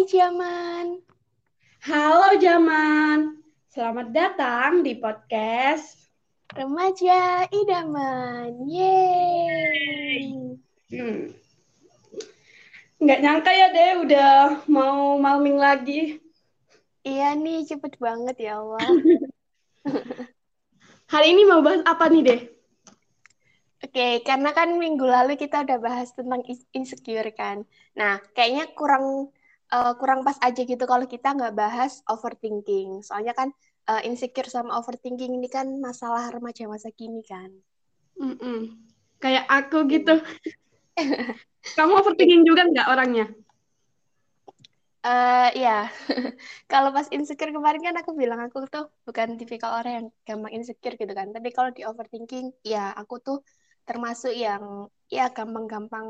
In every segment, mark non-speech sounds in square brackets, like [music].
Hai Jaman. Halo Jaman. Selamat datang di podcast Remaja Idaman. Yeay. Hmm. Nggak nyangka ya deh udah mau malming lagi. Iya nih, cepet banget ya Allah. [laughs] Hari ini mau bahas apa nih deh? Oke, karena kan minggu lalu kita udah bahas tentang insecure kan. Nah, kayaknya kurang uh, kurang pas aja gitu kalau kita nggak bahas overthinking. Soalnya kan uh, insecure sama overthinking ini kan masalah remaja masa kini kan. Mm -mm. Kayak aku gitu. [laughs] Kamu overthinking juga nggak orangnya? Uh, ya, [laughs] kalau pas insecure kemarin kan aku bilang aku tuh bukan tipikal orang yang gampang insecure gitu kan. Tapi kalau di overthinking, ya aku tuh termasuk yang ya gampang-gampang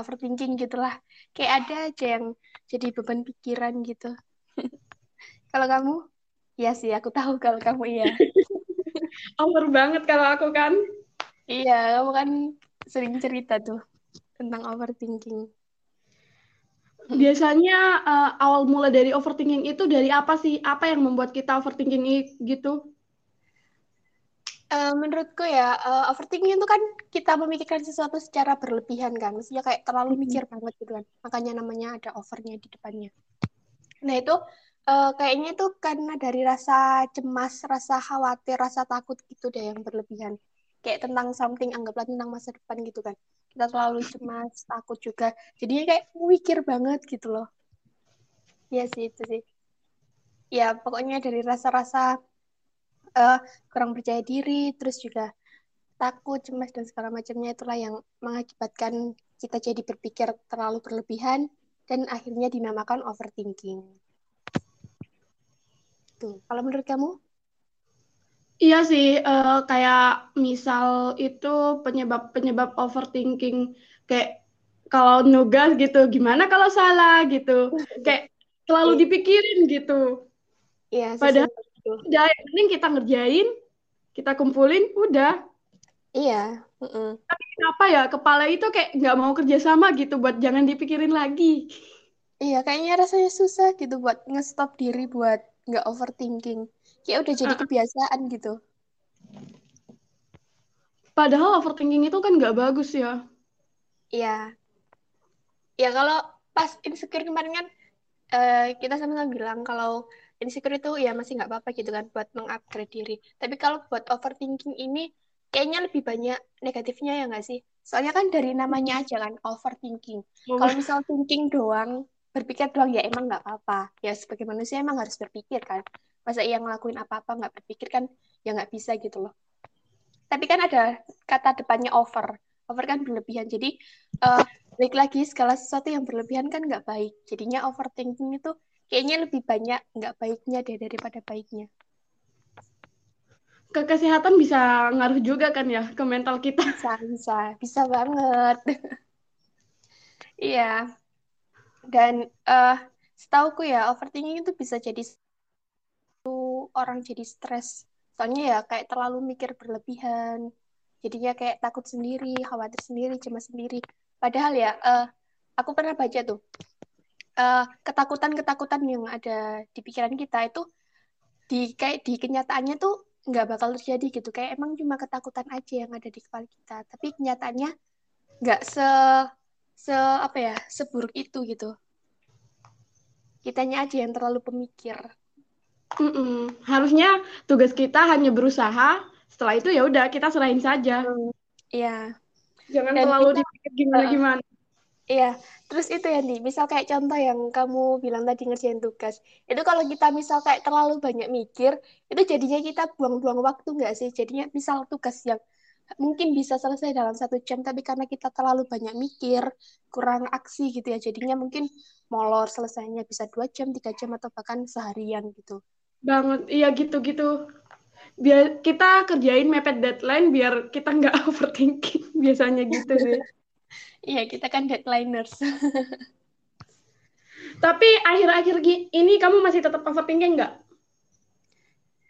overthinking gitulah. Kayak ada aja yang jadi beban pikiran gitu. [laughs] kalau kamu? Ya sih, aku tahu kalau kamu iya. [laughs] Over banget kalau aku kan. Iya, kamu kan sering cerita tuh tentang overthinking. Biasanya uh, awal mula dari overthinking itu dari apa sih? Apa yang membuat kita overthinking gitu? Uh, menurutku ya uh, overthinking itu kan kita memikirkan sesuatu secara berlebihan kan, maksudnya kayak terlalu mikir banget gitu kan, makanya namanya ada overnya di depannya. Nah itu uh, kayaknya itu karena dari rasa cemas, rasa khawatir, rasa takut gitu deh yang berlebihan, kayak tentang something anggaplah tentang masa depan gitu kan, kita terlalu cemas, takut juga, jadinya kayak mikir banget gitu loh. Ya sih itu sih. Ya pokoknya dari rasa-rasa uh, kurang percaya diri, terus juga takut, cemas dan segala macamnya itulah yang mengakibatkan kita jadi berpikir terlalu berlebihan dan akhirnya dinamakan overthinking. Tuh, kalau menurut kamu? Iya sih, uh, kayak misal itu penyebab-penyebab overthinking kayak kalau nugas gitu, gimana kalau salah gitu, [laughs] kayak terlalu iya. dipikirin gitu. Iya. Padahal udah yang penting kita ngerjain kita kumpulin udah. Iya uh -uh. tapi kenapa ya kepala itu kayak nggak mau kerja sama gitu buat jangan dipikirin lagi. Iya kayaknya rasanya susah gitu buat ngestop diri buat nggak overthinking. Kayak udah jadi uh. kebiasaan gitu. Padahal overthinking itu kan nggak bagus ya. Iya. Ya kalau pas insecure kemarin kan uh, kita sama-sama bilang kalau insecure itu ya masih nggak apa-apa gitu kan buat mengupgrade diri. Tapi kalau buat overthinking ini kayaknya lebih banyak negatifnya ya nggak sih? Soalnya kan dari namanya aja kan overthinking. Oh. Kalau misal thinking doang, berpikir doang ya emang nggak apa-apa. Ya sebagai manusia emang harus berpikir kan. Masa ia ngelakuin apa-apa nggak berpikir kan ya nggak bisa gitu loh. Tapi kan ada kata depannya over. Over kan berlebihan. Jadi uh, balik lagi segala sesuatu yang berlebihan kan nggak baik. Jadinya overthinking itu kayaknya lebih banyak nggak baiknya deh daripada baiknya. Ke kesehatan bisa ngaruh juga kan ya ke mental kita. Bisa bisa bisa banget. [laughs] Iya. Dan uh, setauku ya overthinking itu bisa jadi tuh orang jadi stres. Soalnya ya kayak terlalu mikir berlebihan. Jadinya kayak takut sendiri khawatir sendiri cemas sendiri. Padahal ya uh, aku pernah baca tuh ketakutan-ketakutan uh, yang ada di pikiran kita itu di kayak di kenyataannya tuh nggak bakal terjadi gitu. Kayak emang cuma ketakutan aja yang ada di kepala kita. Tapi kenyataannya nggak se se apa ya seburuk itu gitu. Kitanya aja yang terlalu pemikir. Mm -mm. harusnya tugas kita hanya berusaha setelah itu ya udah kita serahin saja. Iya. Jangan Dan terlalu kita, dipikir gimana gimana Iya, terus itu ya nih, misal kayak contoh yang kamu bilang tadi ngerjain tugas, itu kalau kita misal kayak terlalu banyak mikir, itu jadinya kita buang-buang waktu nggak sih? Jadinya misal tugas yang mungkin bisa selesai dalam satu jam, tapi karena kita terlalu banyak mikir, kurang aksi gitu ya, jadinya mungkin molor selesainya bisa dua jam, tiga jam, atau bahkan seharian gitu. Banget, iya gitu-gitu. Biar kita kerjain mepet deadline, biar kita nggak [laughs] overthinking, biasanya gitu sih. Iya, kita kan deadlineers. [laughs] Tapi akhir-akhir ini kamu masih tetap overthinking nggak?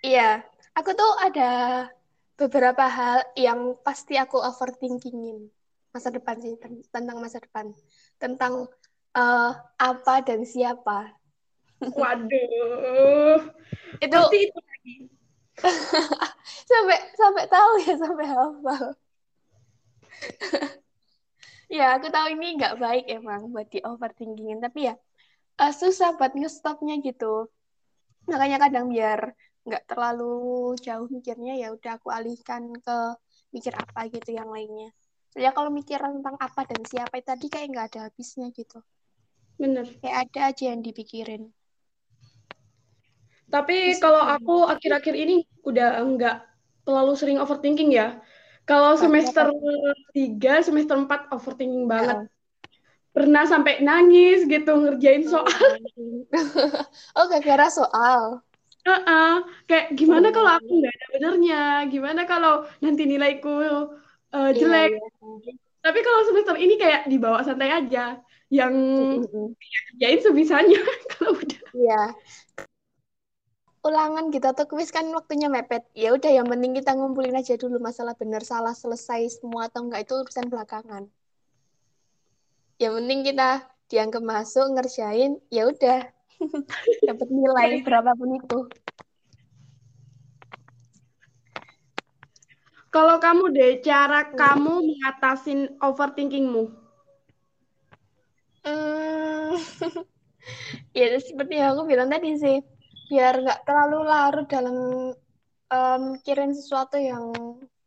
Iya, aku tuh ada beberapa hal yang pasti aku overthinkingin masa depan sih tentang masa depan tentang uh, apa dan siapa. Waduh. itu Pasti itu lagi. [laughs] sampai sampai tahu ya sampai hafal. [laughs] ya, aku tahu ini nggak baik emang buat di overthinkingin, tapi ya uh, susah buat ngestopnya gitu. Makanya kadang biar nggak terlalu jauh mikirnya ya udah aku alihkan ke mikir apa gitu yang lainnya. Soalnya kalau mikir tentang apa dan siapa itu tadi kayak nggak ada habisnya gitu. Bener. Kayak ada aja yang dipikirin. Tapi kalau aku akhir-akhir ini udah nggak terlalu sering overthinking ya. Kalau semester tiga, semester empat overthinking banget. Ya. Pernah sampai nangis gitu ngerjain [laughs] oh, soal. oh, gara-gara soal. Uh -uh. Kayak gimana kalau aku nggak ada benernya? Gimana kalau nanti nilaiku uh, jelek? Iya, iya. Tapi kalau semester ini kayak dibawa santai aja. Yang kerjain sebisanya [laughs] kalau udah. Iya ulangan gitu atau kuis kan waktunya mepet. Ya udah yang penting kita ngumpulin aja dulu masalah benar salah selesai semua atau enggak itu urusan belakangan. Yang penting kita dianggap masuk ngerjain ya udah. [laughs] Dapat nilai berapapun itu. Kalau kamu deh cara hmm. kamu mengatasin overthinkingmu? Hmm, [laughs] ya seperti yang aku bilang tadi sih biar nggak terlalu larut dalam um, mikirin sesuatu yang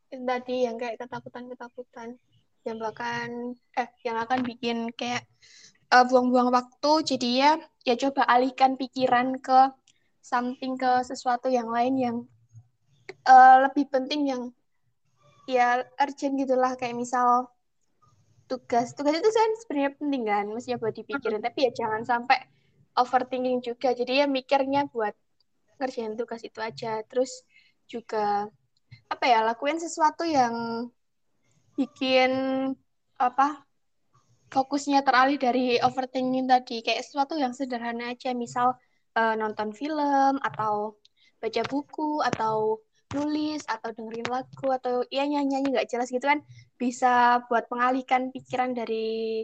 tadi yang kayak ketakutan-ketakutan. Yang bahkan eh yang akan bikin kayak uh, buang-buang waktu. Jadi ya ya coba alihkan pikiran ke something ke sesuatu yang lain yang uh, lebih penting yang ya urgent gitulah kayak misal tugas. Tugas itu kan sebenarnya penting kan mestinya buat dipikirin. Tapi ya jangan sampai overthinking juga. Jadi ya mikirnya buat ngerjain tugas itu aja. Terus juga apa ya lakuin sesuatu yang bikin apa fokusnya teralih dari overthinking tadi. Kayak sesuatu yang sederhana aja. Misal uh, nonton film atau baca buku atau nulis atau dengerin lagu atau ya nyanyi nyanyi nggak jelas gitu kan. Bisa buat mengalihkan pikiran dari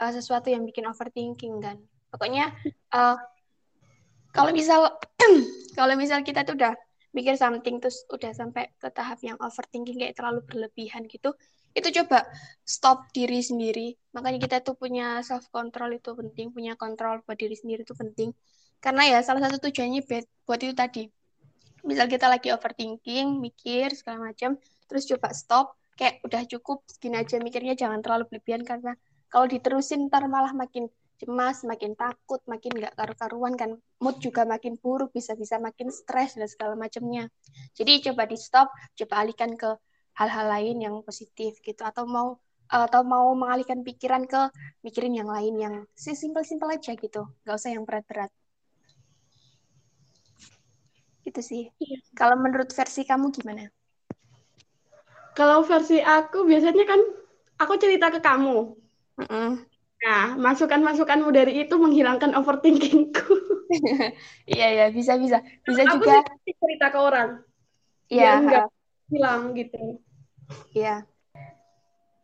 uh, sesuatu yang bikin overthinking kan. Pokoknya uh, kalau misal [clears throat] kalau misal kita tuh udah mikir something terus udah sampai ke tahap yang overthinking kayak terlalu berlebihan gitu itu coba stop diri sendiri. Makanya kita tuh punya self control itu penting punya kontrol buat diri sendiri itu penting. Karena ya salah satu tujuannya buat itu tadi. Misal kita lagi overthinking mikir segala macam terus coba stop kayak udah cukup segini aja mikirnya jangan terlalu berlebihan karena kalau diterusin ntar malah makin cemas, makin takut, makin nggak karu-karuan kan, mood juga makin buruk, bisa-bisa makin stres dan segala macamnya. Jadi coba di stop, coba alihkan ke hal-hal lain yang positif gitu, atau mau atau mau mengalihkan pikiran ke mikirin yang lain yang simpel-simpel aja gitu, nggak usah yang berat-berat. Gitu sih. Iya. Kalau menurut versi kamu gimana? Kalau versi aku biasanya kan aku cerita ke kamu. Mm -mm Nah, masukan-masukanmu dari itu menghilangkan overthinkingku. [laughs] iya, iya, bisa, bisa. Bisa aku juga. Aku cerita ke orang. Iya. Enggak hilang gitu. Iya.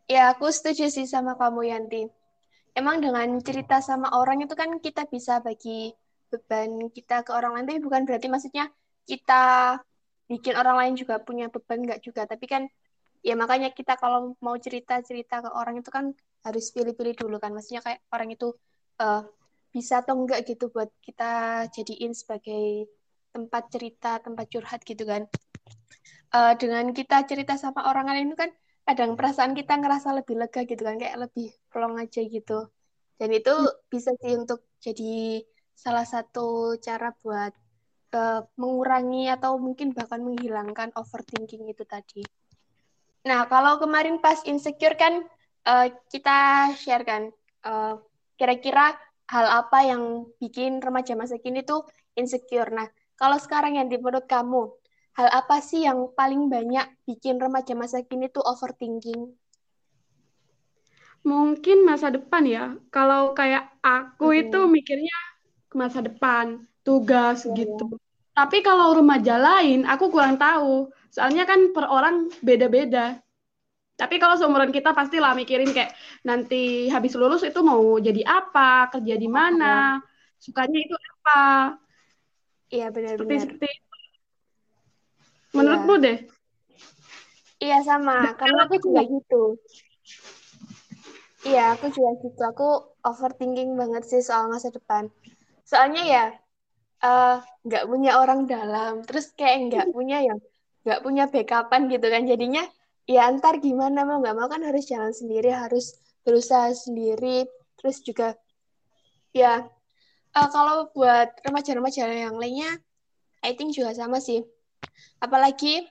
Ya, aku setuju sih sama kamu, Yanti. Emang dengan cerita sama orang itu kan kita bisa bagi beban kita ke orang lain, tapi bukan berarti maksudnya kita bikin orang lain juga punya beban, enggak juga. Tapi kan, ya makanya kita kalau mau cerita-cerita ke orang itu kan harus pilih-pilih dulu kan. Maksudnya kayak orang itu uh, bisa atau enggak gitu buat kita jadiin sebagai tempat cerita tempat curhat gitu kan. Uh, dengan kita cerita sama orang lain itu kan kadang perasaan kita ngerasa lebih lega gitu kan kayak lebih pelong aja gitu. Dan itu bisa sih untuk jadi salah satu cara buat uh, mengurangi atau mungkin bahkan menghilangkan overthinking itu tadi. Nah, kalau kemarin pas insecure kan uh, kita share kan uh, kira-kira hal apa yang bikin remaja masa kini tuh insecure. Nah, kalau sekarang yang menurut kamu, hal apa sih yang paling banyak bikin remaja masa kini tuh overthinking? Mungkin masa depan ya. Kalau kayak aku hmm. itu mikirnya ke masa depan, tugas hmm. gitu. Tapi kalau remaja lain, aku kurang tahu. Soalnya kan per orang beda-beda Tapi kalau seumuran kita pasti lah mikirin kayak nanti habis lulus itu mau jadi apa, kerja di mana, sukanya itu apa. Iya benar-benar. Seperti, Menurutmu Iya. deh? Iya sama, karena aku juga gitu. Iya, aku juga gitu. Aku overthinking banget sih soal masa depan. Soalnya ya eh, nggak punya orang dalam, terus kayak nggak punya yang nggak punya backupan gitu kan. Jadinya ya ntar gimana mau nggak mau kan harus jalan sendiri, harus berusaha sendiri. Terus juga ya eh, kalau buat remaja-remaja yang lainnya, I think juga sama sih. Apalagi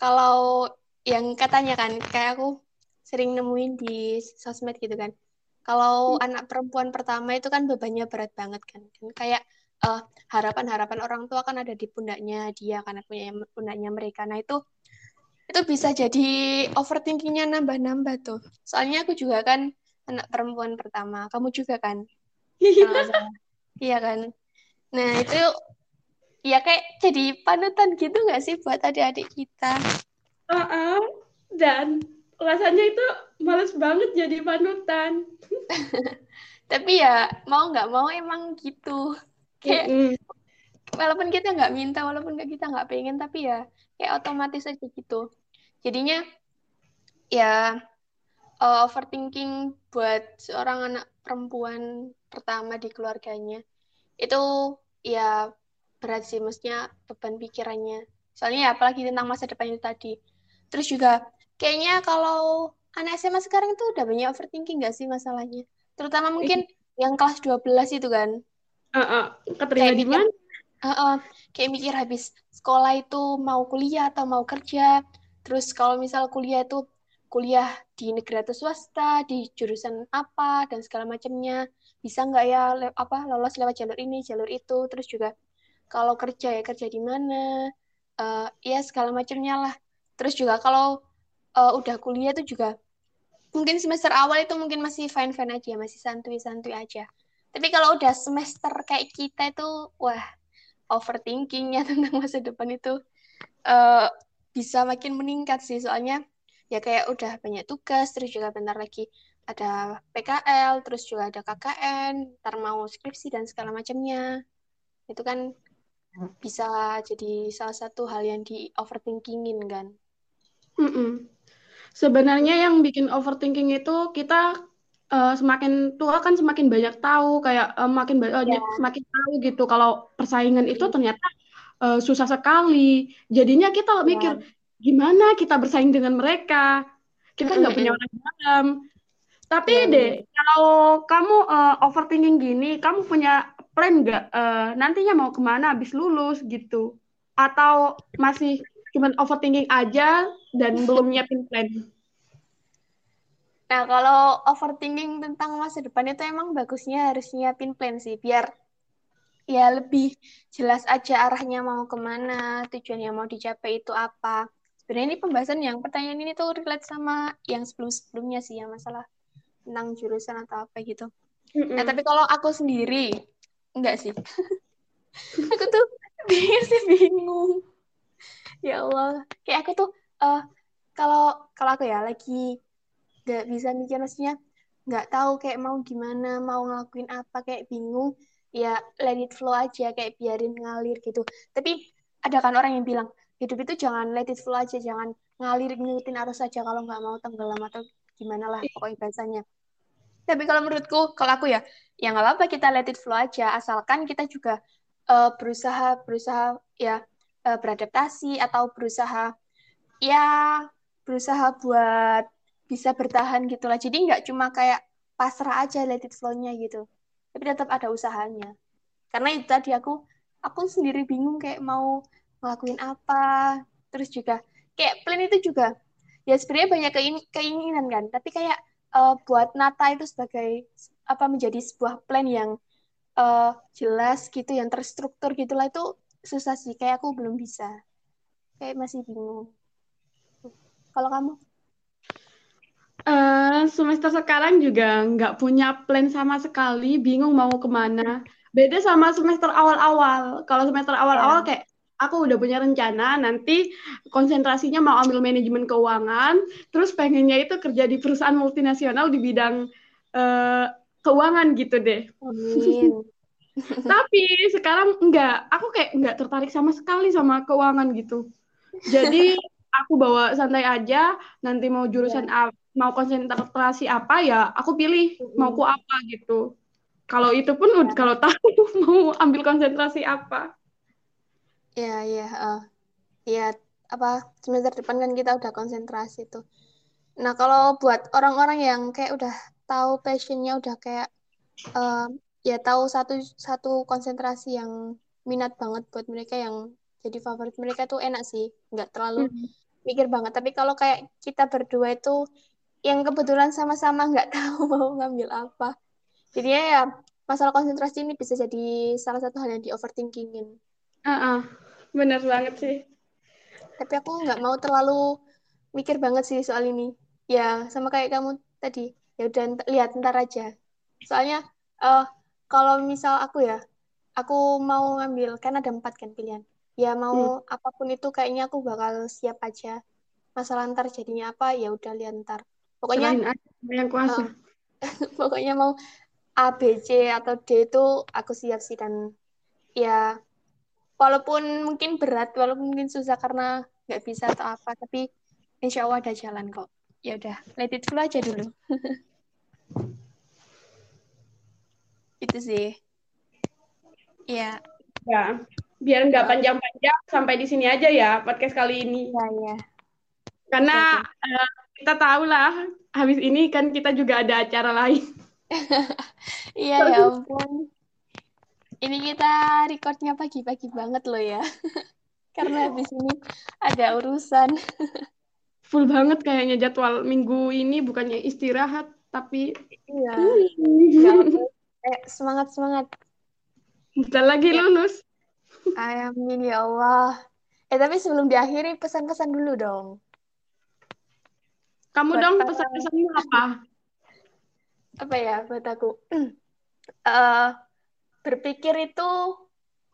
kalau yang katanya kan, kayak aku sering nemuin di sosmed gitu kan. Kalau anak perempuan pertama itu kan bebannya berat banget kan. kan kayak eh, harapan-harapan orang tua kan ada di pundaknya dia karena punya pundaknya mereka. Nah itu itu bisa jadi overthinkingnya nambah-nambah tuh. Soalnya aku juga kan anak perempuan pertama. Kamu juga kan? [laughs] Iya kan? Nah itu ya kayak jadi panutan gitu nggak sih buat adik-adik kita? Uh-uh. Dan rasanya itu males banget jadi panutan. [laughs] Tapi ya mau nggak mau emang gitu. Kayak Mm-mm. walaupun kita nggak minta, walaupun kita nggak pengen, tapi ya kayak otomatis aja gitu. Jadinya ya uh, overthinking buat seorang anak perempuan pertama di keluarganya itu ya berat sih, maksudnya beban pikirannya. Soalnya ya apalagi tentang masa depan itu tadi. Terus juga kayaknya kalau anak SMA sekarang itu udah banyak overthinking nggak sih masalahnya? Terutama mungkin yang kelas 12 itu kan. Uh-uh. Keterima Kayak di mana? Heeh, kayak mikir habis sekolah itu mau kuliah atau mau kerja. Terus kalau misal kuliah itu kuliah di negeri atau swasta, di jurusan apa dan segala macamnya. Bisa nggak ya le- apa lolos lewat jalur ini, jalur itu. Terus juga kalau kerja ya kerja di mana. Eh, ya segala macamnya lah. Terus juga kalau eh, udah kuliah itu juga mungkin semester awal itu mungkin masih fine-fine aja, masih santuy-santuy aja. Tapi kalau udah semester kayak kita itu, wah, overthinkingnya [laughs] tentang masa depan itu eh, bisa makin meningkat sih. Soalnya ya kayak udah banyak tugas, terus juga bentar lagi ada PKL, terus juga ada KKN, ntar mau skripsi dan segala macamnya. Itu kan bisa jadi salah satu hal yang di overthinkingin kan. Mm-mm. Sebenarnya yang bikin overthinking itu kita eh, semakin tua kan semakin banyak tahu kayak eh, makin ba- eh, Ya, semakin tahu gitu kalau persaingan itu ternyata eh, susah sekali. Jadinya kita ya. mikir gimana kita bersaing dengan mereka. Kita nggak punya orang dalam. Tapi Ya, deh, bener. kalau kamu eh, overthinking gini, kamu punya plan nggak eh, nantinya mau ke mana habis lulus gitu? Atau masih cuman overthinking aja dan belum nyiapin plan? Nah, kalau overthinking tentang masa depan itu emang bagusnya harus nyiapin plan sih, biar ya lebih jelas aja arahnya mau ke mana, tujuan yang mau dicapai itu apa. Sebenarnya ini pembahasan yang pertanyaan ini tuh relate sama yang sebelum-sebelumnya sih, yang masalah tentang jurusan atau apa gitu. Nah, Mm-mm. tapi kalau aku sendiri, enggak sih. [laughs] Aku tuh bingung sih bingung. Ya Allah, kayak aku tuh eh kalau kalau aku ya lagi nggak bisa mikir maksudnya nggak tahu kayak mau gimana mau ngelakuin apa kayak bingung. Ya let it flow aja kayak biarin ngalir gitu. Tapi ada kan orang yang bilang hidup itu jangan let it flow aja jangan ngalir ngikutin arus saja kalau nggak mau tenggelam atau gimana lah pokoknya bahasanya. Tapi kalau menurutku kalau aku ya ya nggak apa-apa kita let it flow aja. Asalkan kita juga eh, berusaha berusaha ya eh, beradaptasi atau berusaha ya berusaha buat bisa bertahan gitu lah. Jadi nggak cuma kayak pasrah aja let it flow-nya gitu. Tapi tetap ada usahanya. Karena itu tadi aku aku sendiri bingung kayak mau ngelakuin apa. Terus juga kayak plan itu juga ya sebenarnya banyak kein- keinginan kan. Tapi kayak eh, buat nata itu sebagai apa menjadi sebuah plan yang eh, jelas gitu, yang terstruktur gitulah itu susah sih. Kayak aku belum bisa. Kayak masih bingung. Kalau kamu? Eh, semester sekarang juga nggak punya plan sama sekali, bingung mau ke mana. Beda sama semester awal-awal. Kalau semester awal-awal Ya. kayak aku udah punya rencana nanti konsentrasinya mau ambil manajemen keuangan, terus pengennya itu kerja di perusahaan multinasional di bidang uh, keuangan gitu deh. Amin. [laughs] Tapi sekarang enggak, aku kayak enggak tertarik sama sekali sama keuangan gitu. Jadi [laughs] aku bawa santai aja, nanti mau jurusan yeah. Mau konsentrasi apa ya, aku pilih mau ku apa gitu. Kalau itu pun yeah. kalau [laughs] tahu mau ambil konsentrasi apa. Iya, iya, uh, ya apa semester depan kan kita udah konsentrasi tuh. Nah, kalau buat orang-orang yang kayak udah tahu passionnya udah kayak uh, ya tahu satu satu konsentrasi yang minat banget buat mereka yang jadi favorit mereka tuh enak sih, nggak terlalu hmm. mikir banget. Tapi kalau kayak kita berdua itu yang kebetulan sama-sama nggak [laughs] tahu mau ngambil apa, jadi ya masalah konsentrasi ini bisa jadi salah satu hal yang di overthinkingin. Uh -uh bener banget sih. Tapi aku nggak mau terlalu mikir banget sih soal ini. Ya sama kayak kamu tadi. Ya udah lihat ntar aja. Soalnya uh, kalau misal aku ya aku mau ngambil kan ada empat kan pilihan. Ya mau hmm. apa pun itu kayaknya aku bakal siap aja. Masalah ntar jadinya apa ya udah lihat ntar pokoknya yang kuasa. Uh, [laughs] pokoknya mau A B C atau D itu aku siap sih dan. Ya walaupun mungkin berat walaupun mungkin susah karena nggak bisa atau apa tapi insya Allah ada jalan kok. Ya udah let it flow aja dulu. [laughs] Itu sih. Ya. Ya biar nggak panjang-panjang sampai di sini aja ya podcast kali ini. Ya ya. Karena uh, kita tahu lah habis ini kan kita juga ada acara lain [laughs] iya ya ampun ini kita recordnya pagi-pagi banget loh ya. [laughs] Karena habis ini ada urusan. [laughs] Full banget kayaknya jadwal minggu ini bukannya istirahat tapi iya. eh, semangat semangat. Bentar lagi ya. lulus. Amin ya Allah. Eh tapi sebelum diakhiri pesan-pesan dulu dong. Kamu buat dong pesan-pesanmu apa? [laughs] Apa ya buat aku? uh, [clears throat] berpikir itu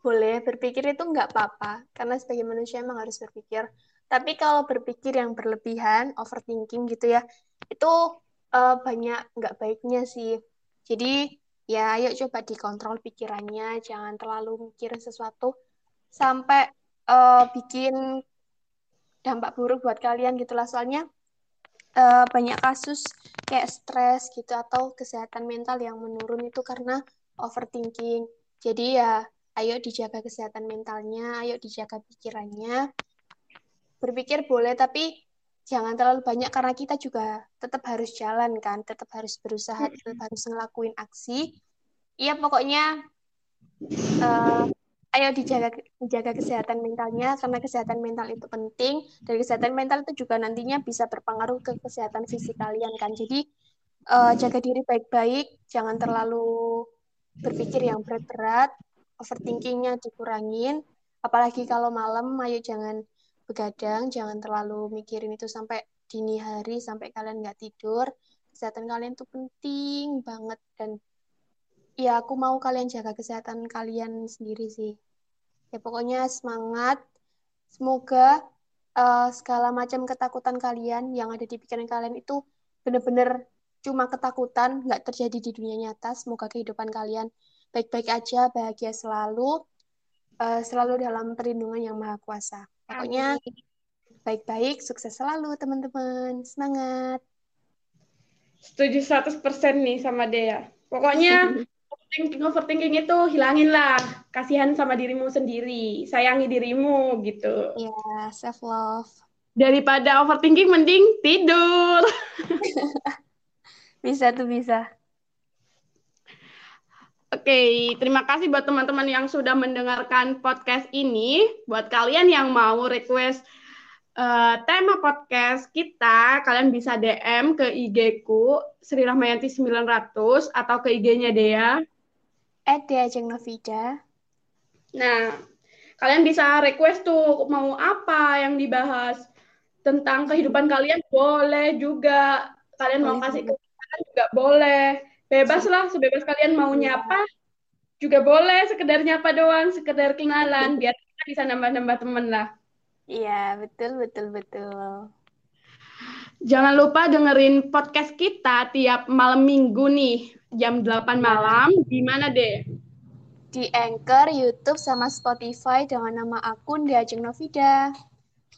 boleh, berpikir itu nggak apa-apa, karena sebagai manusia emang harus berpikir. Tapi kalau berpikir yang berlebihan, overthinking gitu ya, itu uh, banyak nggak baiknya sih. Jadi ya ayo coba dikontrol pikirannya, jangan terlalu mikir sesuatu sampai uh, bikin dampak buruk buat kalian gitulah. Soalnya uh, banyak kasus kayak stres gitu atau kesehatan mental yang menurun itu karena overthinking. Jadi ya ayo dijaga kesehatan mentalnya, ayo dijaga pikirannya. Berpikir boleh tapi jangan terlalu banyak karena kita juga tetap harus jalan kan, tetap harus berusaha, tetap harus ngelakuin aksi. Iya pokoknya uh, ayo dijaga dijaga kesehatan mentalnya karena kesehatan mental itu penting dan kesehatan mental itu juga nantinya bisa berpengaruh ke kesehatan fisik kalian kan. Jadi uh, jaga diri baik-baik, jangan terlalu berpikir yang berat-berat, overthinkingnya dikurangin, apalagi kalau malam, ayo jangan begadang, jangan terlalu mikirin itu sampai dini hari, sampai kalian nggak tidur. Kesehatan kalian tuh penting banget, dan ya aku mau kalian jaga kesehatan kalian sendiri sih. Ya pokoknya semangat, semoga uh, segala macam ketakutan kalian yang ada di pikiran kalian itu benar-benar cuma ketakutan nggak terjadi di dunia nyata. Semoga kehidupan kalian baik-baik aja, bahagia selalu, uh, selalu dalam perlindungan yang maha kuasa. Pokoknya baik-baik, sukses selalu teman-teman. Semangat. Setuju 100% nih sama Dea. Pokoknya [laughs] overthinking, overthinking itu hilangin lah. Kasihan sama dirimu sendiri. Sayangi dirimu gitu. Iya, yeah, self love. Daripada overthinking mending tidur. [laughs] Bisa tuh bisa. Oke, terima kasih buat teman-teman yang sudah mendengarkan podcast ini. Buat kalian yang mau request uh, tema podcast kita, kalian bisa DM ke IG ku Sri Rahmayanti 900 atau ke IG-nya Dea. At Dea Novida. Nah, kalian bisa request tuh mau apa yang dibahas tentang kehidupan kalian boleh juga. Kalian boleh mau kasih juga juga boleh. Bebas lah, sebebas kalian mau iya. nyapa juga boleh, sekedar nyapa doang, sekedar kenalan, biar kita bisa nambah-nambah temen lah. Iya, betul, betul, betul. Jangan lupa dengerin podcast kita tiap malam minggu nih, jam 8 malam. Di mana deh? Di Anchor, YouTube, sama Spotify dengan nama akun Diajeng Novida.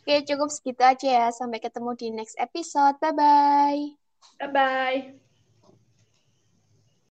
Oke, cukup segitu aja ya. Sampai ketemu di next episode. Bye-bye. Bye-bye.